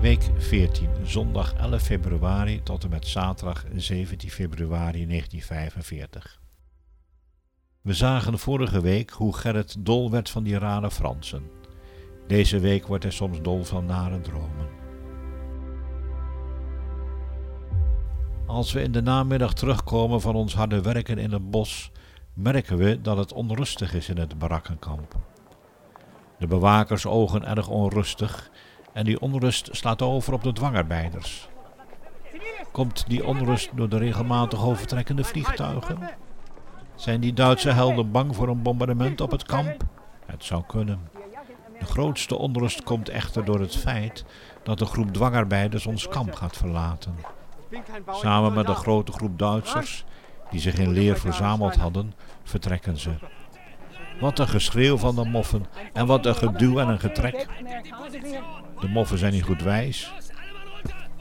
Week 14, zondag 11 februari tot en met zaterdag 17 februari 1945. We zagen vorige week hoe Gerrit dol werd van die rare Fransen. Deze week wordt hij soms dol van nare dromen. Als we in de namiddag terugkomen van ons harde werken in het bos, merken we dat het onrustig is in het barakkenkamp. De bewakers ogen erg onrustig en die onrust slaat over op de dwangarbeiders. Komt die onrust door de regelmatig overtrekkende vliegtuigen? Zijn die Duitse helden bang voor een bombardement op het kamp? Het zou kunnen. De grootste onrust komt echter door het feit dat een groep dwangarbeiders ons kamp gaat verlaten. Samen met een grote groep Duitsers, die zich in leer verzameld hadden, vertrekken ze. Wat een geschreeuw van de moffen en wat een geduw en een getrek. De moffen zijn niet goed wijs.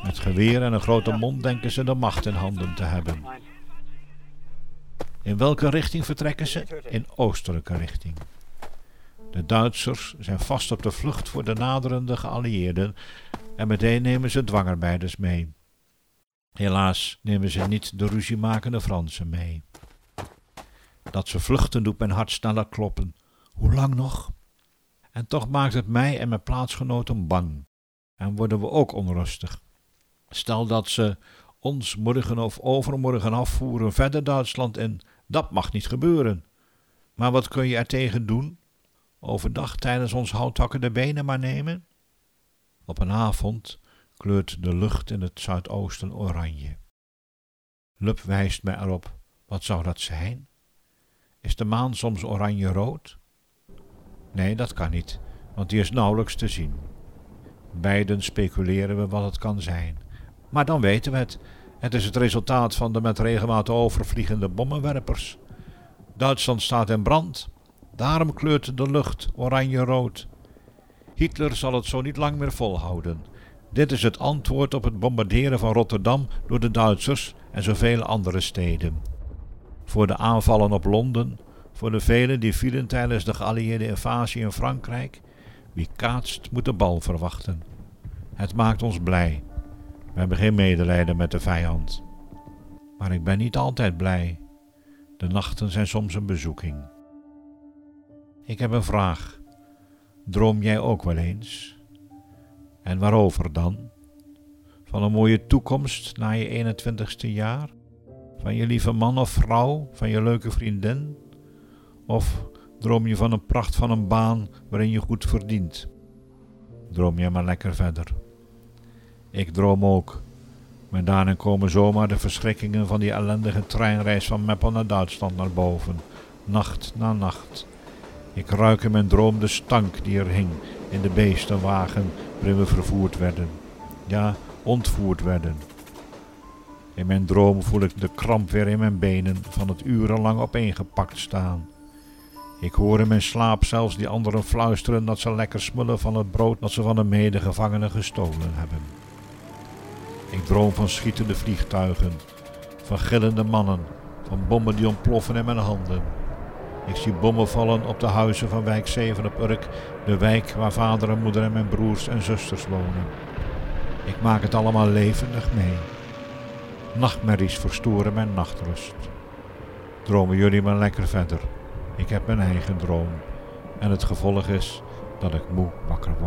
Met geweer en een grote mond denken ze de macht in handen te hebben. In welke richting vertrekken ze? In oostelijke richting. De Duitsers zijn vast op de vlucht voor de naderende geallieerden en meteen nemen ze dwangarbeiders mee. Helaas nemen ze niet de ruziemakende Fransen mee. Dat ze vluchten doet mijn hart sneller kloppen. Hoe lang nog? En toch maakt het mij en mijn plaatsgenoten bang. En worden we ook onrustig. Stel dat ze ons morgen of overmorgen afvoeren verder Duitsland in. Dat mag niet gebeuren. Maar wat kun je er tegen doen? Overdag tijdens ons houthakken de benen maar nemen? Op een avond kleurt de lucht in het zuidoosten oranje. Lup wijst mij erop. Wat zou dat zijn? Is de maan soms oranje-rood? Nee, dat kan niet, want die is nauwelijks te zien. Beiden speculeren we wat het kan zijn. Maar dan weten we het. Het is het resultaat van de met regelmaat overvliegende bommenwerpers. Duitsland staat in brand. Daarom kleurt de lucht oranje-rood. Hitler zal het zo niet lang meer volhouden. Dit is het antwoord op het bombarderen van Rotterdam door de Duitsers en zoveel andere steden. Voor de aanvallen op Londen, voor de velen die vielen tijdens de geallieerde invasie in Frankrijk, wie kaatst moet de bal verwachten. Het maakt ons blij. We hebben geen medelijden met de vijand. Maar ik ben niet altijd blij. De nachten zijn soms een bezoeking. Ik heb een vraag. Droom jij ook wel eens? En waarover dan? Van een mooie toekomst na je 21ste jaar? Van je lieve man of vrouw? Van je leuke vriendin? Of droom je van een pracht van een baan waarin je goed verdient? Droom jij maar lekker verder. Ik droom ook. Maar daarin komen zomaar de verschrikkingen van die ellendige treinreis van Meppel naar Duitsland naar boven, nacht na nacht. Ik ruik in mijn droom de stank die er hing in de beestenwagen waarin we vervoerd werden. Ja, ontvoerd werden. In mijn droom voel ik de kramp weer in mijn benen van het urenlang opeengepakt staan. Ik hoor in mijn slaap zelfs die anderen fluisteren dat ze lekker smullen van het brood dat ze van de medegevangenen gestolen hebben. Ik droom van schietende vliegtuigen, van gillende mannen, van bommen die ontploffen in mijn handen. Ik zie bommen vallen op de huizen van wijk 7 op Urk, de wijk waar vader en moeder en mijn broers en zusters wonen. Ik maak het allemaal levendig mee. Nachtmerries verstoren mijn nachtrust. Dromen jullie maar lekker verder. Ik heb mijn eigen droom. En het gevolg is dat ik moe wakker word.